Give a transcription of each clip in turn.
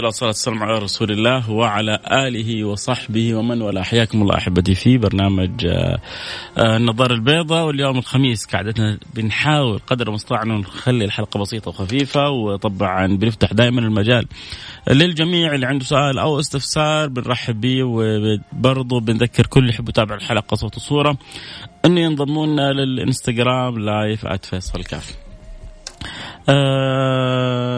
لله والصلاة والسلام على رسول الله وعلى آله وصحبه ومن والاه. حياكم الله أحبتي في برنامج آه، النظارة البيضاء. واليوم الخميس قعدتنا بنحاول قدر المستطاع أنه نخلي الحلقة بسيطة وخفيفة وطبعا بنفتح دائما المجال للجميع اللي عنده سؤال أو استفسار بنرحب به وبرضه بنذكر كل اللي يحب يتابع الحلقة صوت وصورة. أنه ينضموا لنا للإنستغرام لايف @فيصل كاف. آه،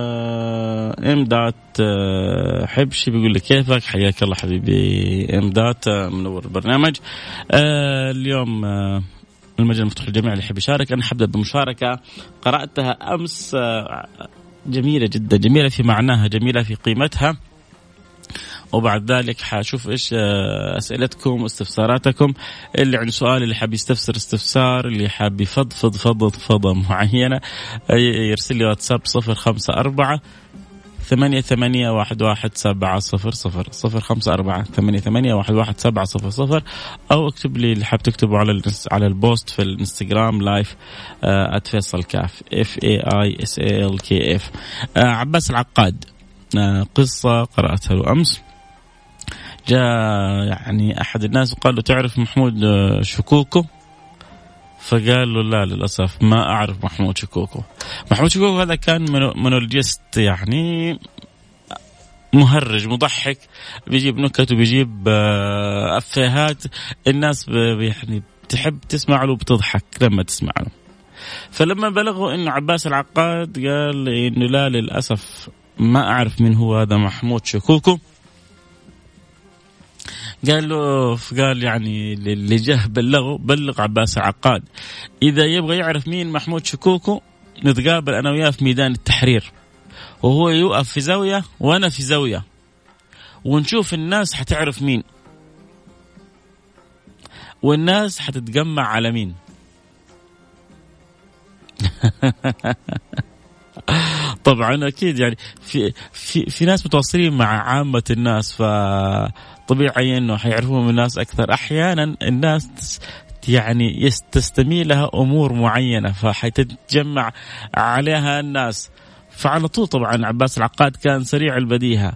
امداد آه، حبشي بيقول لك كيفك؟ حياك الله حبيبي. امداد آه، منور البرنامج. آه، اليوم آه، المجال مفتوح للجميع اللي يحب يشارك. أنا حبدأ بمشاركة قرأتها أمس آه، جميلة جدا جميلة في معناها جميلة في قيمتها. وبعد ذلك حاشوف إيش آه، أسئلتكم واستفساراتكم اللي عنده سؤال اللي حاب يستفسر استفسار اللي حاب يفضفض فضض فضة معينة آه، يرسل لي واتساب صفر خمسة أربعة ثمانية ثمانية واحد واحد سبعة صفر صفر صفر خمسة أربعة ثمانية ثمانية واحد واحد سبعة صفر صفر أو اكتب لي اللي حاب تكتبه على على ال post في الإنستغرام live at فيصل كاف F A I S A L K F عباس العقاد آه، قصة قرأتها له أمس. جاء يعني أحد الناس وقال له تعرف محمود آه، شكوكو؟ فقال له لا للأسف ما أعرف محمود شكوكو. محمود شكوكو هذا كان مونو- مونولوجيست يعني مهرج مضحك. بيجيب نكت وبيجيب آه، أفيهات. الناس يعني تحب تسمع له وبتضحك لما تسمع له. فلما بلغوا انه عباس العقاد قال إنه لا للأسف ما أعرف من هو هذا محمود شكوكو. قال له قال يعني اللي جه بلغه بلغ عباس العقاد إذا يبغى يعرف مين محمود شكوكو نتقابل أنا وياه في ميدان التحرير. وهو يوقف في زاوية وأنا في زاوية. ونشوف الناس حتعرف مين. والناس حتتجمع على مين. طبعا أكيد يعني في في في ناس متواصلين مع عامة الناس فطبيعي إنه حيعرفون من الناس أكثر. أحيانا الناس يعني يس- تستميل لها أمور معينة فحتتجمع عليها الناس. فعلى طول طبعا عباس العقاد كان سريع البديهة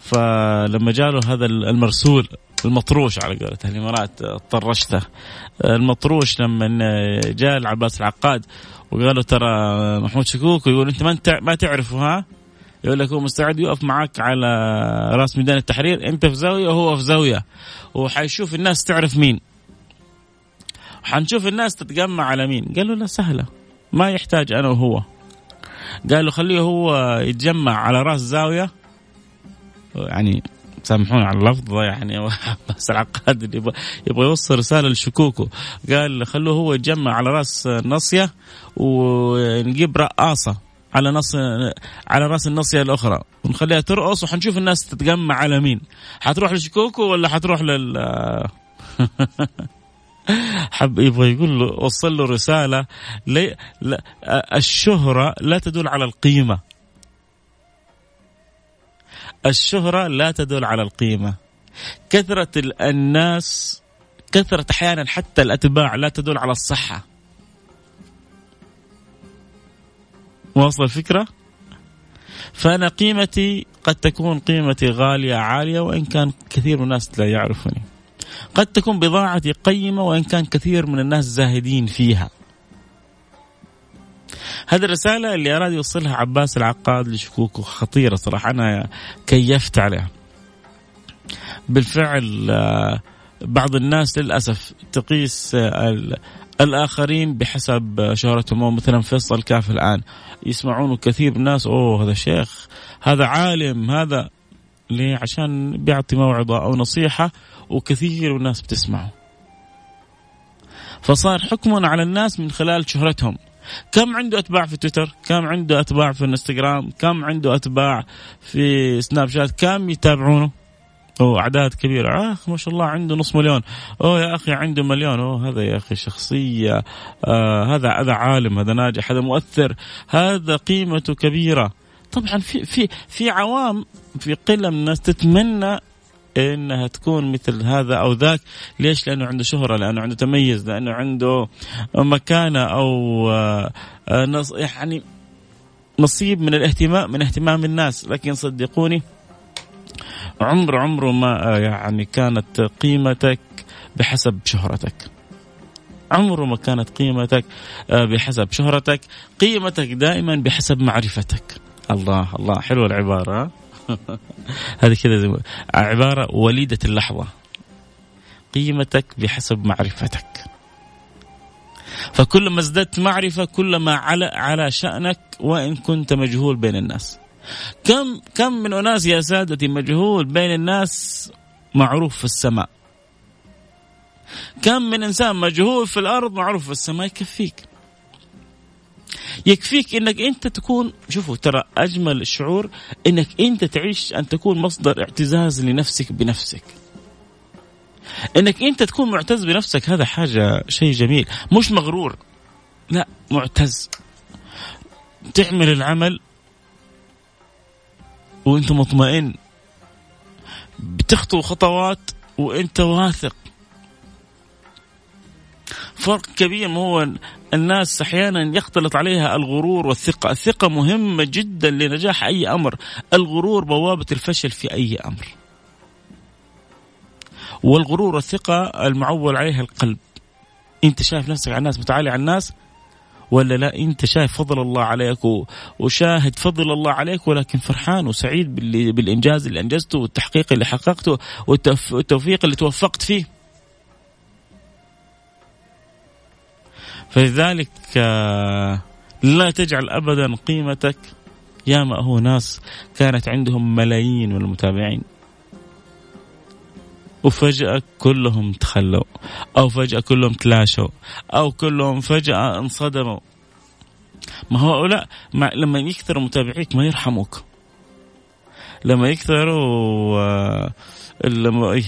فلما جاله هذا المرسول المطروش على قولة الإمارات طرشته. المطروش لما جاء العباس العقاد وقالوا ترى محمود شكوك يقول أنت ما أنت ما تعرفه ها؟ يقول لك هو مستعد يقف معك على رأس ميدان التحرير أنت في زاوية وهو في زاوية وحيشوف الناس تعرف مين. حنشوف الناس تتجمع على مين. قال له لا سهلة. ما يحتاج أنا وهو. قال له خليه هو يتجمع على رأس زاوية. يعني سامحوني على اللفظ يعني. بس العقاد يبغى يبغى يوصل رسالة لشكوكو. قال خلوه هو يتجمع على رأس نصيه ونجيب رقاصة على نص على رأس النصيه الأخرى. ونخليها ترقص وحنشوف الناس تتجمع على مين. حتروح لشكوكو ولا حتروح لل حب يبغى يقول له وصل له رسالة لي لا الشهرة لا تدل على القيمة. الشهرة لا تدل على القيمة. كثرة ال- الناس كثرة أحيانا حتى الأتباع لا تدل على الصحة. واصل الفكرة؟ فأنا قيمتي قد تكون قيمتي غالية عالية وإن كان كثير من الناس لا يعرفني. قد تكون بضاعتي قيمة وإن كان كثير من الناس زاهدين فيها. هذه الرسالة اللي أراد يوصلها عباس العقاد لشكوكو خطيرة صراحة أنا كيفت عليها. بالفعل آه، بعض الناس للأسف تقيس آه، الآخرين بحسب شهرتهم أو مثلا فيصل كاف الآن. يسمعونه كثير الناس أوه هذا شيخ هذا عالم هذا ليه؟ عشان بيعطي موعظة أو نصيحة وكثير الناس بتسمعه. فصار حكم على الناس من خلال شهرتهم. كم عنده أتباع في تويتر؟ كم عنده أتباع في الانستغرام كم عنده أتباع في سناب شات؟ كم يتابعونه؟ أو أعداد كبيرة. آخ ما شاء الله عنده نص مليون. أوه يا أخي عنده مليون. أوه هذا يا أخي شخصية. آه هذا هذا عالم هذا ناجح هذا مؤثر هذا قيمته كبيرة. طبعا في في في عوام في قلة من الناس تتمنى إنها تكون مثل هذا أو ذاك. ليش؟ لأنه عنده شهرة لأنه عنده تميز لأنه عنده مكانة أو آه، يعني نصيب من الاهتمام من اهتمام الناس. لكن صدقوني عمر عمره ما آه، يعني كانت قيمتك بحسب شهرتك. عمره ما كانت قيمتك آه، بحسب شهرتك. قيمتك دائما بحسب معرفتك. الله الله حلوة العبارة هذه كذا عبارة وليدة اللحظة. قيمتك بحسب معرفتك. فكلما ازددت معرفة كلما على على شأنك وإن كنت مجهول بين الناس. كم كم من أناس يا سادتي مجهول بين الناس معروف في السماء. كم من إنسان مجهول في الأرض معروف في السماء يكفيك. يكفيك إنك أنت تكون شوفوا ترى أجمل الشعور إنك أنت تعيش أن تكون مصدر اعتزاز لنفسك بنفسك. إنك أنت تكون معتز بنفسك هذا حاجة شيء جميل. مش مغرور لا معتز. تعمل العمل وأنت مطمئن. بتخطو خطوات وأنت واثق. فرق كبير ما هو الناس أحيانا يختلط عليها الغرور والثقة، الثقة مهمة جدا لنجاح أي أمر، الغرور بوابة الفشل في أي أمر. والغرور والثقة المعول عليها القلب. أنت شايف نفسك على الناس متعالي على الناس؟ ولا لا؟ أنت شايف فضل الله عليك وشاهد فضل الله عليك ولكن فرحان وسعيد بالإنجاز اللي أنجزته والتحقيق اللي حققته والتوفيق اللي توفقت فيه. فلذلك آه، لا تجعل ابدا قيمتك يا ما هو ناس كانت عندهم ملايين من المتابعين وفجأة كلهم تخلوا أو فجأة كلهم تلاشوا أو كلهم فجأة انصدموا. ما هؤلاء لما يكثروا متابعيك ما يرحموك. لما يكثروا آه،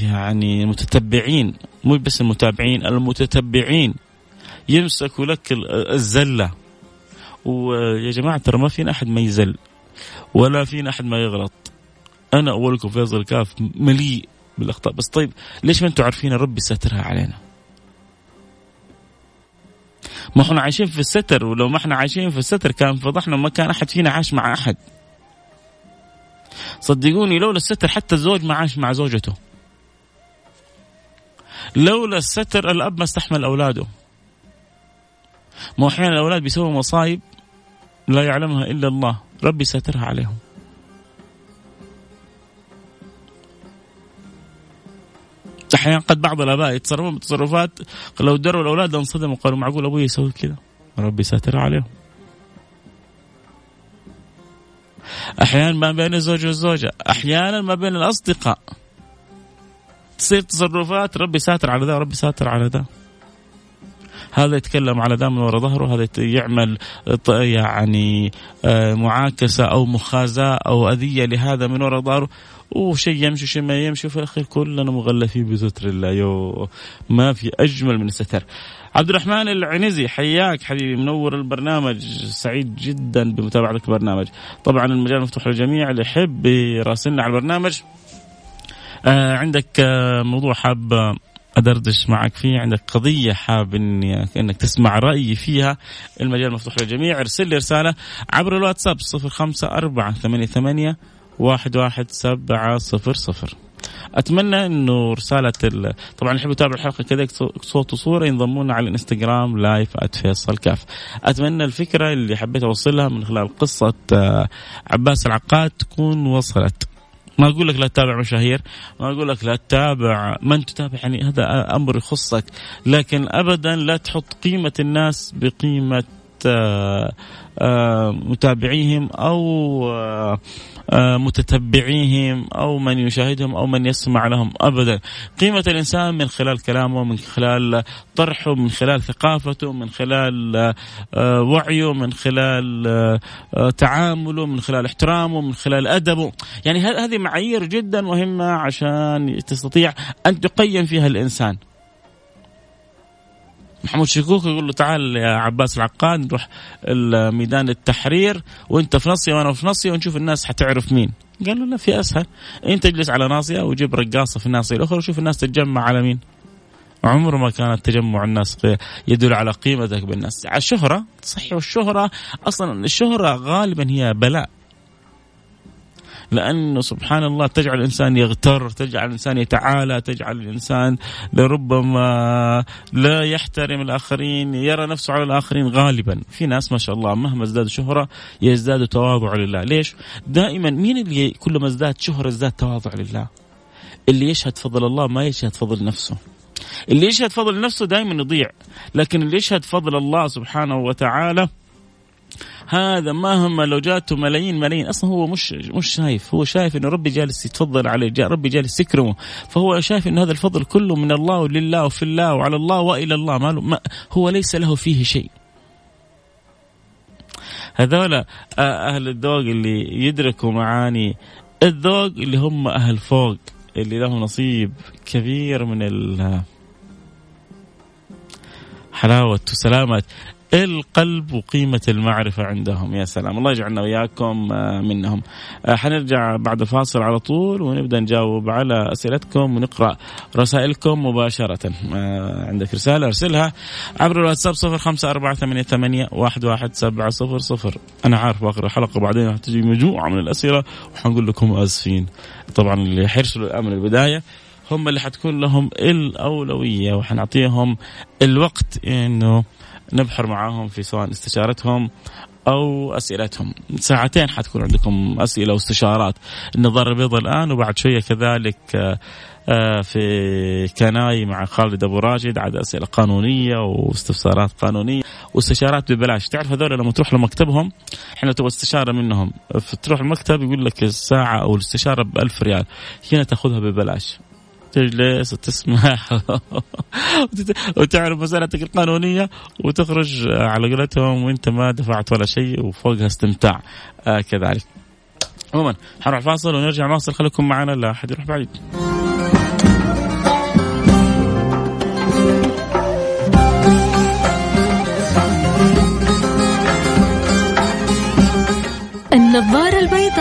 يعني المتتبعين مو بس المتابعين المتتبعين. يمسكوا لك الزلة. ويا جماعة ترى ما فينا أحد ما يزل ولا فينا أحد ما يغلط. أنا أولكم فيصل كاف مليء بالأخطاء. بس طيب ليش ما أنتم عارفين ربي سترها علينا؟ ما إحنا عايشين في الستر ولو ما إحنا عايشين في الستر كان فضحنا ما كان أحد فينا عاش مع أحد. صدقوني لولا الستر حتى الزوج ما عاش مع زوجته. لولا الستر الأب ما استحمل أولاده. ما أحيانا الأولاد بيسووا مصايب لا يعلمها إلا الله. ربي ساترها عليهم. أحيانا قد بعض الآباء يتصرفون بتصرفات لو دروا الأولاد انصدموا قالوا معقول أبوي يسوي كذا؟ ربي ساترها عليهم. أحيانا ما بين الزوج والزوجة أحيانا ما بين الأصدقاء. تصير تصرفات ربي ساتر على ذا ربي ساتر على ذا. هذا يتكلم على ذا من وراء ظهره هذا يعمل يعني آه، معاكسة أو مخازاة أو أذية لهذا من وراء ظهره. وشيء يمشي شيء ما يمشي. في الأخير كلنا مغلفين بستر الله. يو ما في أجمل من الستر. عبد الرحمن العنزي حياك حبيبي. منور البرنامج سعيد جدا بمتابعتك البرنامج. طبعا المجال مفتوح للجميع اللي يحب يراسلنا على البرنامج. آه عندك آه موضوع حاب أدردش معك فيه عندك قضية حاب اني إنك تسمع رأيي فيها. المجال مفتوح للجميع. ارسل لي رسالة عبر الواتساب 054 88 واحد واحد سبعة صفر صفر. أتمنى إنه رسالة ال... طبعا اللي يحب يتابع الحلقة كذا صوت وصورة ينضمونا على الإنستغرام لايف @فيصل كاف. أتمنى الفكرة اللي حبيت أوصلها من خلال قصة آه، عباس العقاد تكون وصلت. ما أقول لك لا تتابع مشاهير ما أقول لك لا تتابع من تتابع يعني هذا أمر يخصك لكن ابدا لا تحط قيمة الناس بقيمة آه، متابعيهم أو آه، متتبعيهم أو من يشاهدهم أو من يسمع لهم أبدا. قيمة الإنسان من خلال كلامه من خلال طرحه من خلال ثقافته من خلال وعيه من خلال تعامله من خلال احترامه من خلال أدبه. يعني هذه معايير جدا مهمة عشان تستطيع أن تقيم فيها الإنسان. محمود شكوك يقول له تعال يا عباس العقاد نروح ميدان التحرير وانت في نصيه وأنا في نصيه ونشوف الناس حتعرف مين. قال له لا في أسهل. انت اجلس على ناصية وجيب رقاصة في الناصية الأخرى وشوف الناس تتجمع على مين. عمره ما كانت تجمع الناس يدل على قيمتك بالناس. الشهرة صحيح والشهرة أصلا الشهرة غالبا هي بلاء. لأنه سبحان الله تجعل الإنسان يغتر تجعل الإنسان يتعالى تجعل الإنسان لربما لا يحترم الآخرين يرى نفسه على الآخرين غالبا. في ناس ما شاء الله مهما ازدادوا شهرة يزدادوا تواضع لله. ليش؟ دائما مين اللي كلما ازداد شهرة ازداد تواضع لله؟ اللي يشهد فضل الله ما يشهد فضل نفسه. اللي يشهد فضل نفسه دائما يضيع لكن اللي يشهد فضل الله سبحانه وتعالى هذا مهما لو جاته ملايين ملايين أصلا هو مش مش شايف. هو شايف إنه ربي جالس يتفضل عليه ربي جالس يكرمه. فهو شايف إنه هذا الفضل كله من الله ولله وفي الله وعلى الله وإلى الله. ما, ما هو ليس له فيه شيء. هذول أهل الذوق اللي يدركوا معاني الذوق اللي هم أهل فوق اللي لهم نصيب كبير من ال حلاوة وسلامة. القلب وقيمة المعرفة عندهم. يا سلام. الله يجعلنا وياكم آه، منهم. آه، حنرجع بعد فاصل على طول ونبدأ نجاوب على أسئلتكم ونقرأ رسائلكم مباشرة. آه، عندك رسالة أرسلها عبر الواتساب صفر خمسة أربعة ثمانية, ثمانية واحد, واحد سبعة صفر صفر. أنا عارف آخر الحلقة بعدين راح تجي مجموعة من الأسئلة وحنقول لكم آسفين. طبعا اللي حيرسلوا الآن من البداية هم اللي حتكون لهم الأولوية وحنعطيهم الوقت إنه نبحر معاهم في سواء استشارتهم أو أسئلتهم. ساعتين حتكون عندكم أسئلة واستشارات. النظاره البيضاء الآن وبعد شوية كذلك آه، آه، في كناي مع خالد أبو راشد عاد أسئلة قانونية واستفسارات قانونية واستشارات ببلاش. تعرف هذول لما تروح لمكتبهم إحنا تبغى استشارة منهم. تروح المكتب يقول لك الساعة أو الاستشارة ب 1000 ريال. هنا تأخذها ببلاش. تجلس وتسمع. وتعرف مسألتك القانونية وتخرج على قولتهم وانت ما دفعت ولا شيء وفوقها استمتاع. آه كذلك. عموما حنروح فاصل ونرجع. نواصل خليكم معنا لا أحد يروح بعيد.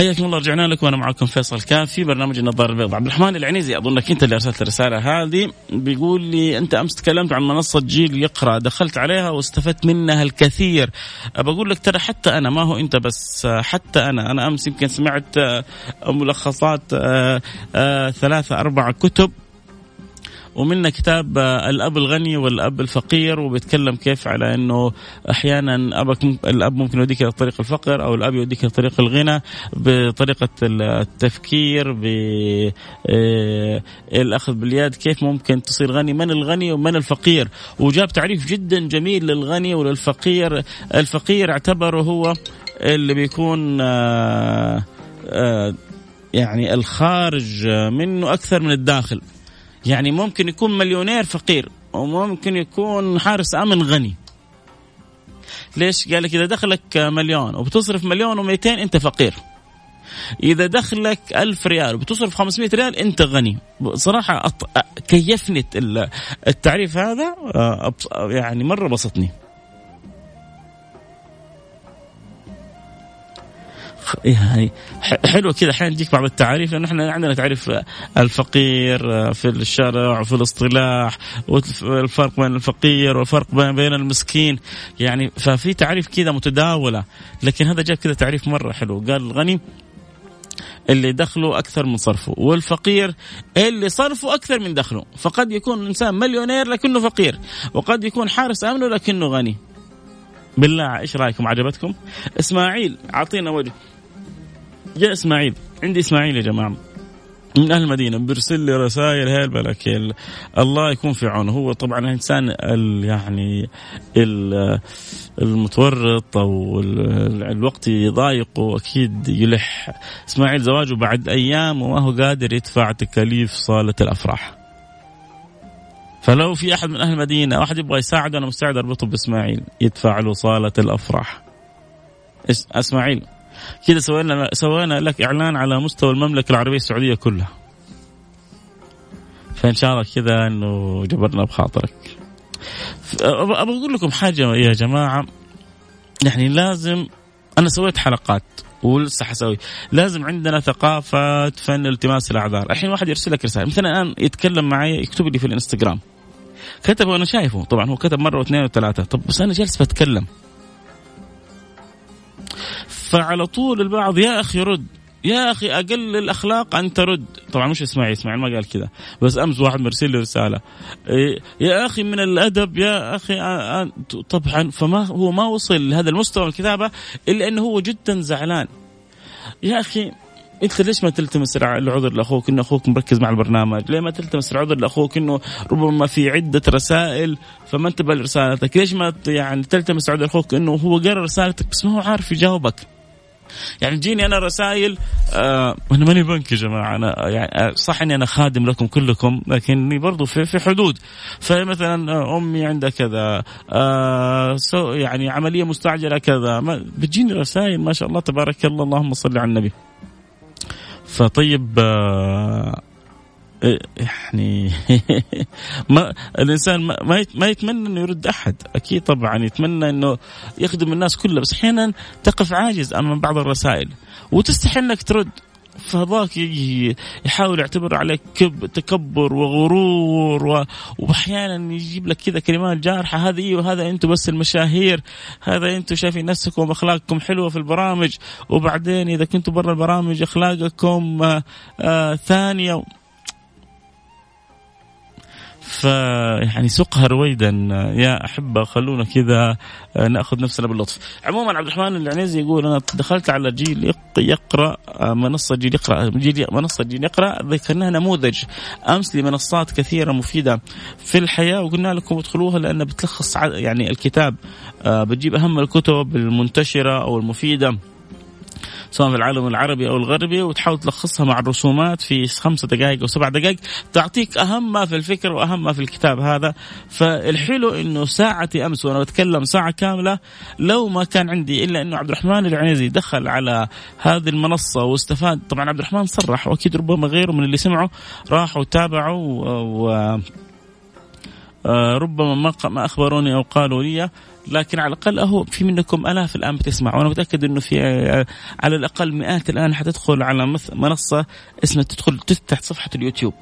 حياكم الله رجعنا لكم وأنا معكم فيصل كاف في برنامج النظارة البيضاء. عبد الرحمن العنيزي اظنك أنت اللي أرسلت الرسالة هذه بيقول لي أنت أمس تكلمت عن منصة جيل يقرأ دخلت عليها واستفدت منها الكثير. بقول لك ترى حتى أنا ما هو أنت بس حتى أنا أنا أمس يمكن سمعت ملخصات آه، آه، ثلاثة أربع كتب ومنها كتاب آه، الأب الغني والأب الفقير وبيتكلم كيف على إنه أحيانا أبك الأب ممكن يوديك إلى طريق الفقر أو الأب يوديك إلى طريق الغنى بطريقة التفكير بالاخذ آه، باليد كيف ممكن تصير غني من الغني ومن الفقير. وجاب تعريف جدا جميل للغني وللفقير. الفقير اعتبره هو اللي بيكون آه، يعني الخارج منه أكثر من الداخل. يعني ممكن يكون مليونير فقير وممكن يكون حارس أمن غني ليش؟ قال لك إذا دخلك مليون وبتصرف مليون و200 أنت فقير. إذا دخلك ألف ريال وبتصرف 500 ريال أنت غني. صراحة كيفني التعريف هذا يعني مرة بسطني. يعني حلو كذا. أحيانا تجيك بعض التعاريف لأنه إحنا عندنا تعريف الفقير في الشرع وفي الاصطلاح والفرق بين الفقير والفرق بين المسكين. يعني ففي تعريف كذا متداولة. لكن هذا جاب كذا تعريف مرة حلو. قال الغني اللي دخله أكثر من صرفه والفقير اللي صرفه أكثر من دخله. فقد يكون الانسان مليونير لكنه فقير وقد يكون حارس امنه لكنه غني. بالله إيش رأيكم؟ عجبتكم؟ إسماعيل أعطينا وجه. جاء إسماعيل عندي إسماعيل يا جماعة. من أهل المدينة بيرسل لي رسائل هي الملكه الله يكون في عونه. هو طبعا الانسان يعني المتورط أو الوقت يضايقه أكيد يلح. إسماعيل زواجه بعد أيام وما هو قادر يدفع تكاليف صالة الأفراح. فلو في أحد من أهل المدينة واحد يبغى يساعده أنا مستعد أربطه بإسماعيل يدفع له صالة الأفراح. إسماعيل. كذا سوينا سوينا لك إعلان على مستوى المملكة العربية السعودية كلها. فإن شاء الله كذا إنه جبرنا بخاطرك. أبغى أقول لكم حاجة يا جماعة. يعني لازم أنا سويت حلقات ولسه حسوي. لازم عندنا ثقافة فن التماس الأعذار. الحين واحد يرسل لك رسالة. مثلا الآن يتكلم معي يكتب لي في الإنستغرام. كتب وأنا شايفه. طبعا هو كتب مرة واثنين وثلاثة. طب بس أنا جالس بتكلم. فعلى طول البعض يا أخي رد يا أخي أقل الأخلاق أن ترد طبعا مش إسماعيل إسماعيل ما قال كذا بس أمس واحد مرسل لي رسالة إيه، يا أخي من الأدب يا أخي طبعا فما هو ما وصل لهذا المستوى الكتابة إلا إنه هو جدا زعلان يا أخي أنت ليش ما تلتمس العذر لأخوك إنه أخوك مركز مع البرنامج؟ ليه ما تلتمس العذر لأخوك إنه ربما في عدة رسائل فما انتبه لرسالتك؟ ليش ما يعني تلتمس عذر أخوك إنه هو قرأ رسالتك بس ما هو عارف يجاوبك؟ يعني تجيني أنا رسائل آه أنا ماني بنك يا جماعة أنا يعني آه، صح إني أنا خادم لكم كلكم لكني برضو في في حدود. فمثلا آه، أمي عندها كذا آه يعني عملية مستعجلة كذا بتجيني رسائل ما شاء الله تبارك الله اللهم صل على النبي. فطيب آه يعني ما الإنسان ما ما يتمنى أنه يرد أحد. أكيد طبعا يتمنى أنه يخدم الناس كلها بس أحيانا تقف عاجز أمام بعض الرسائل وتستحي أنك ترد. فهذاك يحاول يعتبر عليك كب تكبر وغرور واحيانا يجيب لك كذا كلمات جارحة هذه أيوه هذا أنتم بس المشاهير هذا أنتم شايفين نفسكم وأخلاقكم حلوة في البرامج وبعدين إذا كنتوا برا البرامج أخلاقكم آآ آه، آآ ثانية فيعني سقها رويدا يا أحبة خلونا كذا آه، نأخذ نفسنا باللطف. عموما عبد الرحمن العنيزي يقول أنا دخلت على جيل يقرأ آه، منصة جيل يقرأ جيل منصة جيل يقرأ ذكرناها نموذج. أمس لمنصات كثيرة مفيدة في الحياة وقلنا لكم ادخلوها لأن بتلخص يعني الكتاب آه، بتجيب أهم الكتب المنتشرة أو المفيدة. سواء في العالم العربي أو الغربي وتحاول تلخصها مع الرسومات في خمسة دقائق أو سبع دقائق. تعطيك أهم ما في الفكر وأهم ما في الكتاب هذا. فالحلو إنه ساعتي أمس وأنا بتكلم ساعة كاملة لو ما كان عندي إلا إنه عبد الرحمن العنيزي دخل على هذه المنصة واستفاد. طبعا عبد الرحمن صرح وأكيد ربما غيره من اللي سمعوا راحوا تابعوا و آه، ربما ما ما أخبروني أو قالوا لي لكن على الأقل أهو في منكم آلاف الآن بتسمع وأنا متأكد إنه في آه، على الأقل مئات الآن حتدخل على منصة اسمها تدخل تفتح صفحة اليوتيوب.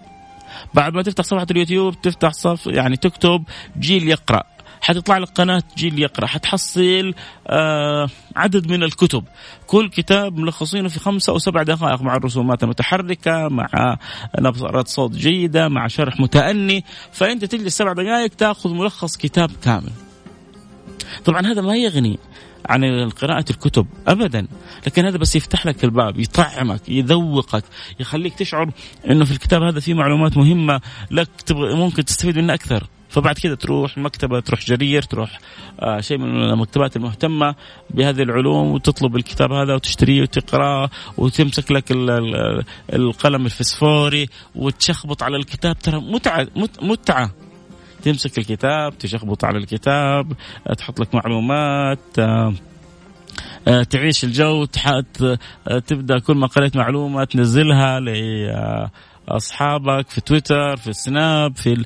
بعد ما تفتح صفحة اليوتيوب تفتح صف يعني تكتب جيل يقرأ. حتطلع لك قناة جيل يقرأ. حتحصل آه عدد من الكتب. كل كتاب ملخصينه في خمسة أو سبع دقائق مع الرسومات المتحركة مع نبرة صوت جيدة مع شرح متأني. فأنت تجلس سبع دقائق تأخذ ملخص كتاب كامل. طبعا هذا ما يغني عن قراءة الكتب أبدا لكن هذا بس يفتح لك الباب يطعمك يذوقك يخليك تشعر أنه في الكتاب هذا فيه معلومات مهمة لك ممكن تستفيد منها أكثر. فبعد كذا تروح مكتبة تروح جرير تروح آه شيء من المكتبات المهتمة بهذه العلوم وتطلب الكتاب هذا وتشتريه وتقرأه وتمسك لك القلم الفسفوري وتشخبط على الكتاب ترى متعة متعة. تمسك الكتاب تشخبط على الكتاب تحط لك معلومات آه، آه، تعيش الجو آه، تبدأ كل ما قريت معلومة تنزلها أصحابك في تويتر في السناب في ال...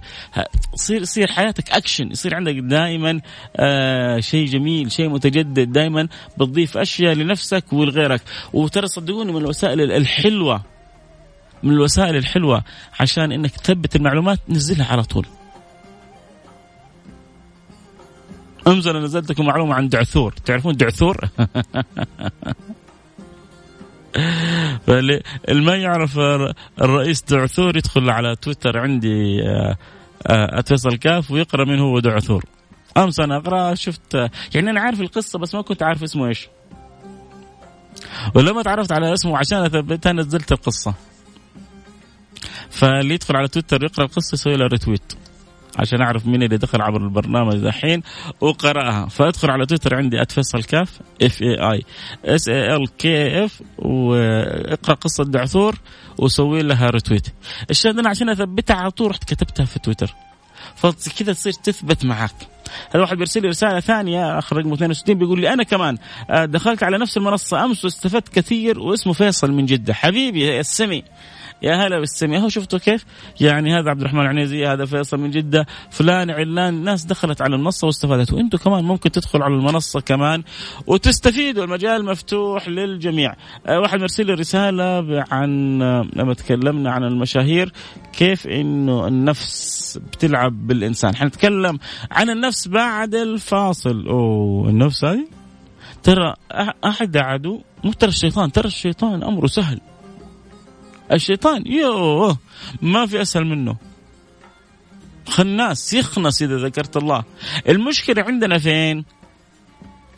يصير يصير حياتك أكشن يصير عندك دائما آه شيء جميل شيء متجدد دائما بتضيف أشياء لنفسك ولغيرك. وترى صدقوني من الوسائل الحلوة من الوسائل الحلوة عشان إنك تثبت المعلومات نزلها على طول. انزل نزلت لكم معلومة عن دعثور. تعرفون دعثور؟ ما يعرف الرئيس دعثور يدخل على تويتر عندي آه، آه، اتفصل كاف ويقرأ من هو دعثور. أمس أنا أقرأ شفت يعني أنا عارف القصة بس ما كنت عارف اسمه إيش. ولما تعرفت على اسمه عشان اثبتها نزلت القصة. فاللي يدخل على تويتر يقرأ القصة يسوي له ريتويت عشان أعرف مين اللي دخل عبر البرنامج دحين وقرأها. فادخل على تويتر عندي @فيصل كاف F A I S A L K F واقرأ قصة دعثور وسوي لها retweet الشاهد أنا عشان أثبتها على طول رحت كتبتها في تويتر. فكذا تصير تثبت معك هذا واحد بيرسل لي رسالة ثانية اخر رقم 62 بيقول لي أنا كمان آه، دخلت على نفس المنصة أمس واستفدت كثير واسمه فيصل من جدة. حبيبي السمي يا هلا بالسمي هو شفتوا كيف؟ يعني هذا عبد الرحمن العنيزي هذا فيصل من جدة فلان علان ناس دخلت على المنصة واستفادت. وأنتم كمان ممكن تدخلوا على المنصة كمان وتستفيدوا المجال مفتوح للجميع. آه، واحد مرسل لي رسالة عن آه، لما تكلمنا عن المشاهير كيف إنه النفس بتلعب بالإنسان. حنتكلم عن النفس بعد الفاصل. أوه النفس هذه؟ ترى أحد عدو مو ترى الشيطان ترى الشيطان أمره سهل. الشيطان. يوه ما في أسهل منه. خناس يخنس إذا ذكرت الله. المشكلة عندنا فين؟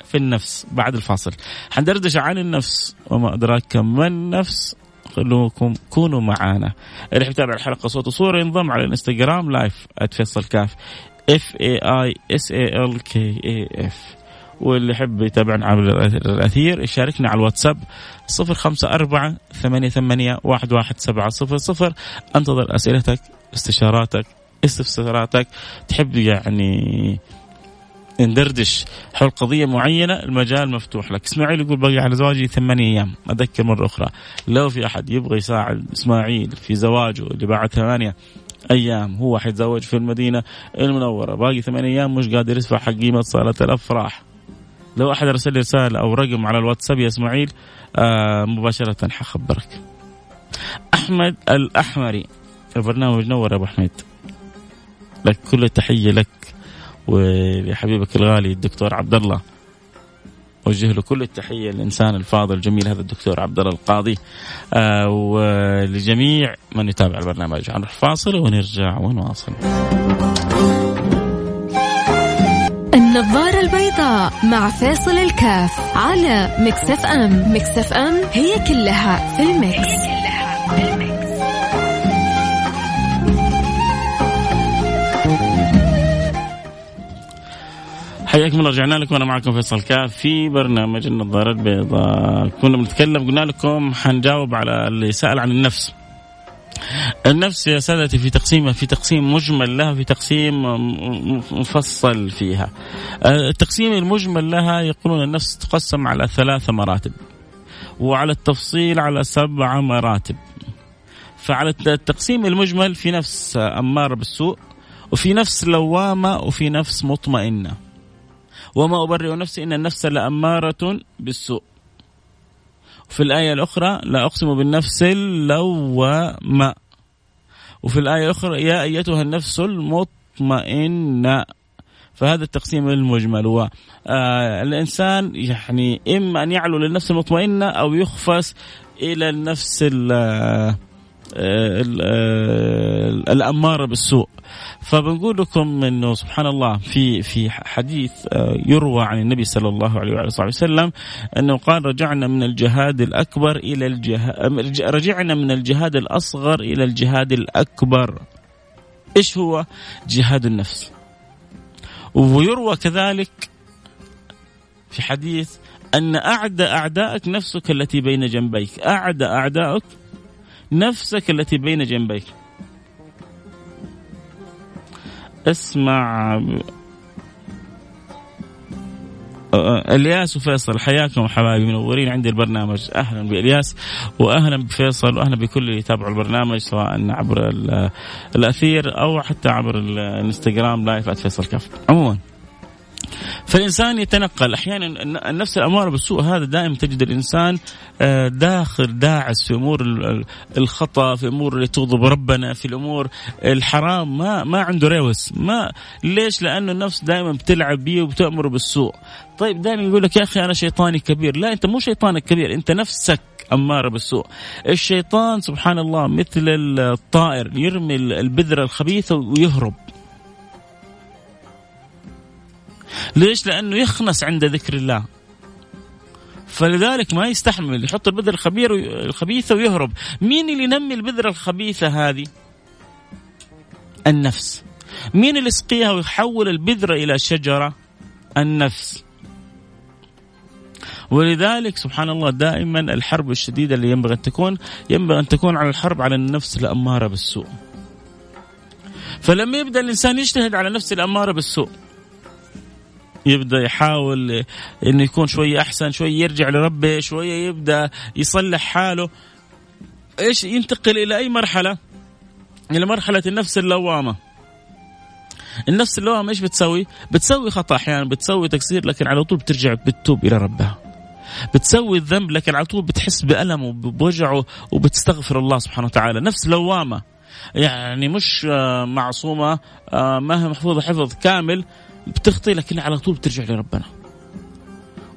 في النفس بعد الفاصل. حندردش عن النفس. وما أدراك ما النفس. خلوكم كونوا معانا. اللي يتابع الحلقة صوت وصورة ينضم على الإنستغرام live @فيصل كاف F A I S A L K A F واللي يحب يتابعنا على الأثير يشاركنا على الواتساب صفر خمسة أربعة ثمانية ثمانية واحد واحد سبعة صفر صفر. أنتظر أسئلتك استشاراتك استفساراتك. تحب يعني ندردش حول قضية معينة المجال مفتوح لك. إسماعيل يقول بقي على زواجي ثمانية أيام. أذكر مرة أخرى. لو في أحد يبغى يساعد إسماعيل في زواجه اللي بعد ثمانية أيام هو حيتزوج في المدينة المنورة. باقي ثمانية أيام مش قادر يدفع حق قيمة صالة الأفراح. لو أحد أرسل لي رسالة أو رقم على الواتساب يا إسماعيل آه مباشرة حخبرك. أحمد الأحمري البرنامج نور أبو حميد لك كل التحية لك ولحبيبك الغالي الدكتور عبد الله. أوجه له كل التحية للإنسان الفاضل الجميل هذا الدكتور عبد الله القاضي. آه ولجميع من يتابع البرنامج. هنروح فاصل ونرجع ونواصل. النظارة البيضاء مع فيصل كاف على Mix FM. Mix FM هي كلها في ال Mix, هي كلها في ال Mix. حياكم الله رجعنا لكم. وأنا معكم فيصل كاف في برنامج النظارة البيضاء. كنا بنتكلم قلنا لكم حنجاوب على اللي سأل عن النفس. النفس يا سادتي في تقسيمها في تقسيم مجمل لها في تقسيم مفصل فيها. التقسيم المجمل لها يقولون النفس تقسم على ثلاث مراتب وعلى التفصيل على سبع مراتب. فعلى التقسيم المجمل في نفس أمارة بالسوء وفي نفس لوامة وفي نفس مطمئنة. وما أبرئ نفسي إن النفس لأمارة بالسوء. في الآية الأخرى لا أقسم بالنفس اللوامة. وفي الآية الأخرى يا أيتها النفس المطمئنة. فهذا التقسيم المجمل هو آه الإنسان يعني إما أن يعلو للنفس المطمئنة أو يخفس إلى النفس آه، آه، الأمارة بالسوء فبنقول لكم إنه سبحان الله في في حديث آه، يروى عن النبي صلى الله عليه وعلى صحبه وسلم أنه قال رجعنا من الجهاد الأكبر إلى الجهاد رجعنا من الجهاد الأصغر إلى الجهاد الأكبر. إيش هو؟ جهاد النفس. ويروى كذلك في حديث أن أعدى اعدائك نفسك التي بين جنبيك، أعدى اعدائك نفسك التي بين جنبيك. اسمع. الياس وفيصل حياكم حبايبي منورين عندي البرنامج. أهلا بإلياس واهلا بفيصل واهلا بكل اللي يتابعوا البرنامج سواء عبر الأثير أو حتى عبر الانستغرام لايف فيصل كف عموما. فالإنسان يتنقل. أحيانا النفس الأمارة بالسوء هذا دائما تجد الإنسان آه، داخل داعس في أمور الخطأ في أمور اللي تغضب ربنا في الأمور الحرام. ما ما عنده روس. ما ليش؟ لأنه النفس دائما بتلعب بيه وبتأمره بالسوء. طيب دائما يقول لك يا أخي أنا شيطاني كبير. لا أنت مو شيطانك كبير. أنت نفسك أمارة بالسوء. الشيطان سبحان الله مثل الطائر يرمي البذرة الخبيثة ويهرب. ليش؟ لأنه يخنس عند ذكر الله. فلذلك ما يستحمل يحط البذرة الخبير الخبيثة ويهرب. مين اللي ينمي البذرة الخبيثة هذه؟ النفس. مين اللي يسقيها ويحول البذرة إلى شجرة؟ النفس. ولذلك سبحان الله دائما الحرب الشديدة اللي ينبغي أن تكون ينبغي أن تكون على الحرب على النفس الأمارة بالسوء. فلما يبدأ الإنسان يجتهد على نفسه الأمارة بالسوء يبدأ يحاول إنه يكون شوية أحسن شوية يرجع لربه شوية يبدأ يصلح حاله. إيش ينتقل إلى أي مرحلة؟ إلى مرحلة النفس اللوامة. النفس اللوامة إيش بتسوي؟ بتسوي خطأ أحيانا بتسوي تقصير لكن على طول بترجع بتتوب إلى ربها. بتسوي الذنب لكن على طول بتحس بألمه وبوجعه وبتستغفر الله سبحانه وتعالى. نفس لوامة. يعني مش آه، معصومة آه، ما هي محفوظة حفظ كامل بتخطي لكن على طول بترجع لربنا.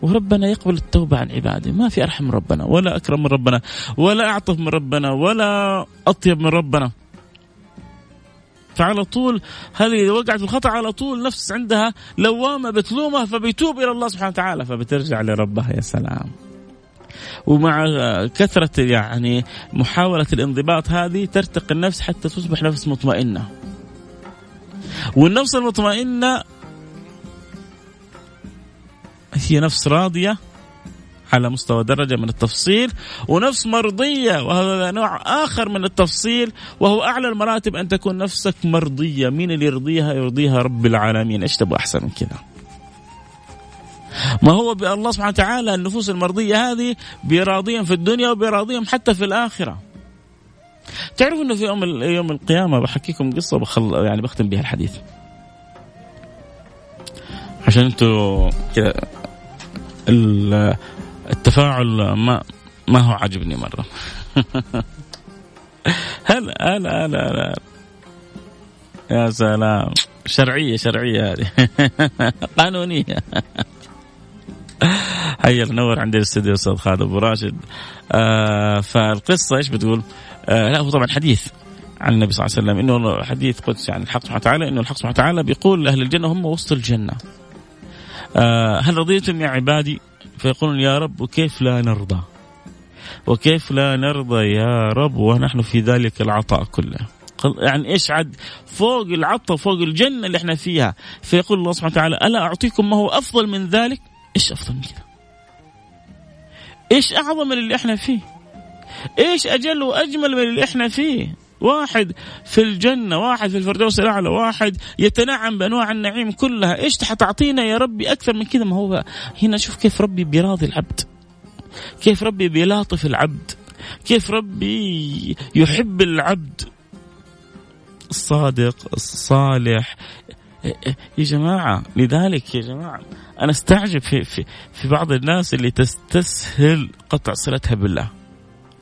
وربنا يقبل التوبة عن عباده. ما في أرحم من ربنا ولا أكرم من ربنا ولا أعطف من ربنا ولا أطيب من ربنا. فعلى طول هذه وقعت في الخطأ على طول نفس عندها لوامة بتلومها فبيتوب إلى الله سبحانه وتعالى فبترجع لربها. يا سلام. ومع كثرة يعني محاولة الانضباط هذه ترتقي النفس حتى تصبح نفس مطمئنة. والنفس المطمئنة هي نفس راضية على مستوى درجة من التفصيل ونفس مرضية وهذا نوع آخر من التفصيل وهو أعلى المراتب أن تكون نفسك مرضية. مين اللي يرضيها؟ يرضيها رب العالمين. إيش تبغى أحسن من كذا ما هو الله سبحانه وتعالى النفوس المرضية هذه براضيهم في الدنيا وبراضيهم حتى في الآخرة. تعرفوا إنه في يوم يوم القيامة بحكيكم قصة بخل يعني بختم بها الحديث. عشان أنتم كذا التفاعل ما ما هو عاجبني مرة. هلا هلا هلا هلا. يا سلام. شرعية شرعية هذه. قانونية. هيا نور عندي الاستديو أستاذ خالد أبو راشد. آه فالقصة إيش بتقول؟ آه لا هو طبعا حديث عن النبي صلى الله عليه وسلم إنه حديث قدسي عن الحق سبحانه وتعالى إنه الحق سبحانه وتعالى بيقول لأهل الجنة هم وسط الجنة. آه هل رضيتم يا عبادي؟ فيقولون يا رب وكيف لا نرضى؟ وكيف لا نرضى يا رب؟ ونحن في ذلك العطاء كله. يعني إيش عد؟ فوق العطاء فوق الجنة اللي إحنا فيها. فيقول الله سبحانه وتعالى ألا أعطيكم ما هو أفضل من ذلك؟ إيش أفضل من كذا إيش أعظم من اللي إحنا فيه؟ إيش أجل وأجمل من اللي إحنا فيه؟ واحد في الجنة واحد في الفردوس الأعلى واحد يتنعم بأنواع النعيم كلها. إيش حتعطينا يا ربي؟ أكثر من كذا. ما هو هنا شوف كيف ربي بيراضي العبد. كيف ربي بيلاطف العبد. كيف ربي يحب العبد. الصادق الصالح. يا جماعة لذلك يا جماعة أنا أستعجب في, في, في بعض الناس اللي تستسهل قطع صلتها بالله.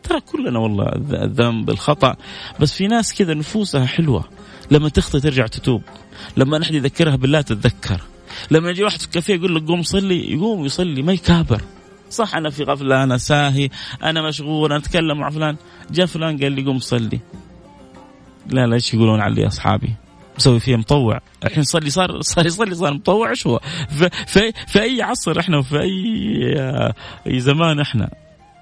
ترى كلنا والله الذنب الخطأ. بس في ناس كذا نفوسها حلوة. لما تخطي ترجع تتوب. لما احد يذكرها بالله تتذكر. لما يجي واحد في الكافيه يقول لك قوم صلي يقوم يصلي ما يكابر. صح أنا في غفله أنا ساهي أنا مشغول أنا أتكلم مع فلان. جاء فلان قال لي قوم صلي. لا لا إيش يقولون علي أصحابي؟ مسوي فيها مطوع. الحين صلي صار صار يصلي صار مطوع إيش هو في, في أي عصر إحنا وفي أي أي زمان إحنا.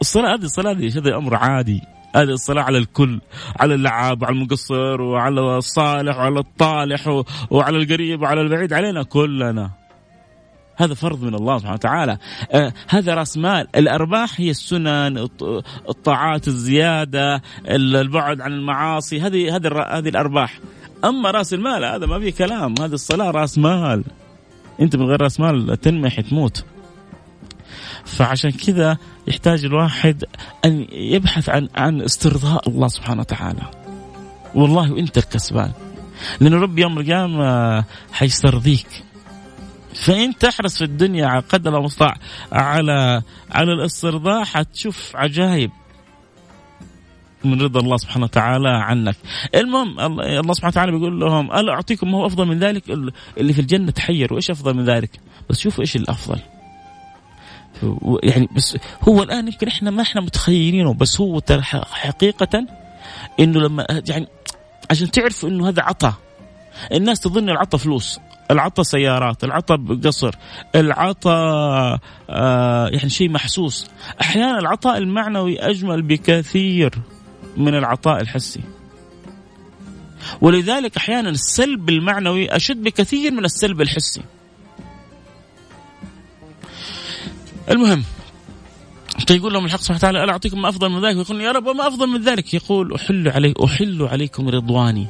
الصلاة هذه الصلاة هذه هذا أمر عادي. هذه الصلاة على الكل على اللعاب وعلى المقصر وعلى الصالح وعلى الطالح وعلى القريب وعلى البعيد علينا كلنا. هذا فرض من الله سبحانه وتعالى. آه هذا رأس مال. الأرباح هي السنن الطاعات الزيادة البعد عن المعاصي. هذه هذه هذه الأرباح. أما رأس المال هذا ما في كلام. هذه الصلاة رأس مال. أنت من غير رأس مال تنمح تموت. فعشان كذا يحتاج الواحد أن يبحث عن عن استرضاء الله سبحانه وتعالى. والله وأنت الكسبان. لأن رب يوم القيامة حيسترضيك. فانت احرص في الدنيا على قدر المستطاع على على الاسترضاء حتشوف عجائب من رضا الله سبحانه وتعالى عنك. المهم الله سبحانه وتعالى بيقول لهم ألا أعطيكم ما هو أفضل من ذلك؟ اللي في الجنة تحيروا إيش أفضل من ذلك؟ بس شوفوا إيش الأفضل. يعني بس هو الآن يمكن إحنا ما إحنا متخيلينه بس هو ترى حقيقة إنه لما يعني عشان تعرفوا إنه هذا عطاء الناس تظن العطاء فلوس العطاء سيارات العطاء قصر العطاء آه يعني شيء محسوس. أحيانا العطاء المعنوي أجمل بكثير من العطاء الحسي. ولذلك أحيانا السلب المعنوي أشد بكثير من السلب الحسي. المهم فيقول لهم الحق سبحانه وتعالى ألا أعطيكم ما أفضل من ذلك؟ يقول يا رب ما أفضل من ذلك؟ يقول أحل علي أحل عليكم رضواني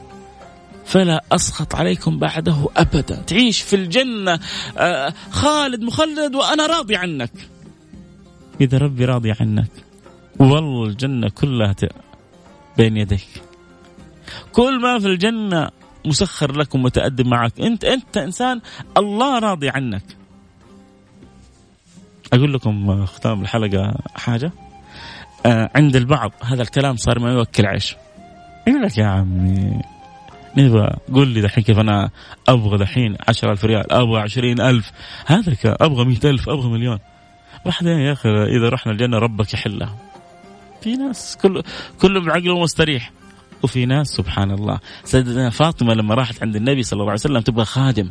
فلا أسخط عليكم بعده أبدا. تعيش في الجنة آه، خالد مخلد وأنا راضي عنك. إذا ربي راضي عنك والله الجنة كلها بين يديك. كل ما في الجنة مسخر لك ومتأدب معك. أنت أنت إنسان الله راضي عنك. أقول لكم ختام الحلقة حاجة. آه عند البعض هذا الكلام صار ما يوكل عيش. يقول لك يا عمي نبغى قول لي دحين كيف أنا أبغى دحين 10000 ريال أبغى 20000 هذا أبغى 100000 أبغى مليون. بعدين يا أخي إذا رحنا الجنة ربك يحلها في ناس كل كله بعقله مستريح. وفي ناس سبحان الله. سيدنا فاطمة لما راحت عند النبي صلى الله عليه وسلم تبغى خادم.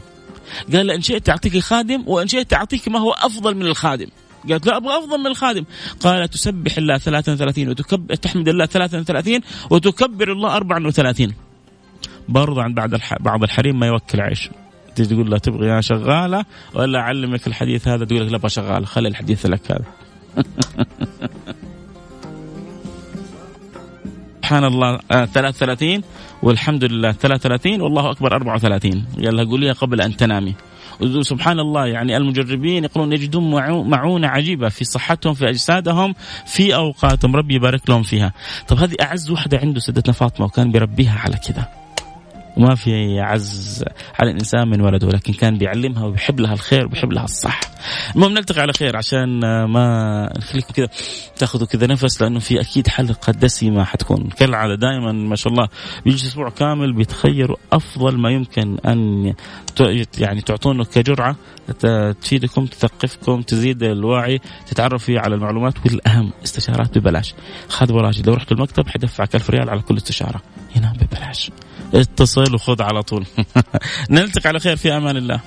قال إن شئت أعطيك خادم وإن شئت أعطيك ما هو أفضل من الخادم. قالت لا أبغى أفضل من الخادم. قال تسبح الله 33 وتكبر تحمد الله 33 وتكبر الله 34 برضه عند بعض بعض الحريم ما يوكل عيش. تيجي تقول له تبغى يا شغالة ولا أعلمك الحديث هذا؟ تقول لك لا أبغى شغالة خلي الحديث لك هذا. سبحان الله 33 آه، والحمد لله 33 والله أكبر 34 قال لها قوليها قبل أن تنامي. سبحان الله يعني المجربين يقولون يجدون معونة عجيبة في صحتهم في أجسادهم في أوقاتهم. ربي يبارك لهم فيها. طب هذه أعز وحدة عنده سيدتنا فاطمة وكان بيربيها على كذا. وما في عز على الإنسان من ولده لكن كان بيعلمها وبيحب لها الخير وبيحب لها الصح. المهم نلتقي على خير عشان ما نخليكم كذا تاخذوا كذا نفس لأنه في أكيد حلقة دسمة حتكون. كالعادة دائما ما شاء الله بيجي أسبوع كامل بيتخيروا أفضل ما يمكن أن يعني تعطونه كجرعة تفيدكم تثقفكم تزيد الوعي تتعرف فيه على المعلومات والأهم استشارات ببلاش. خذ وراجل لو رحت المكتب حيدفعك 1000 ريال على كل استشارة. هنا ببلاش. اتصل وخذ على طول. نلتقي على خير في أمان الله.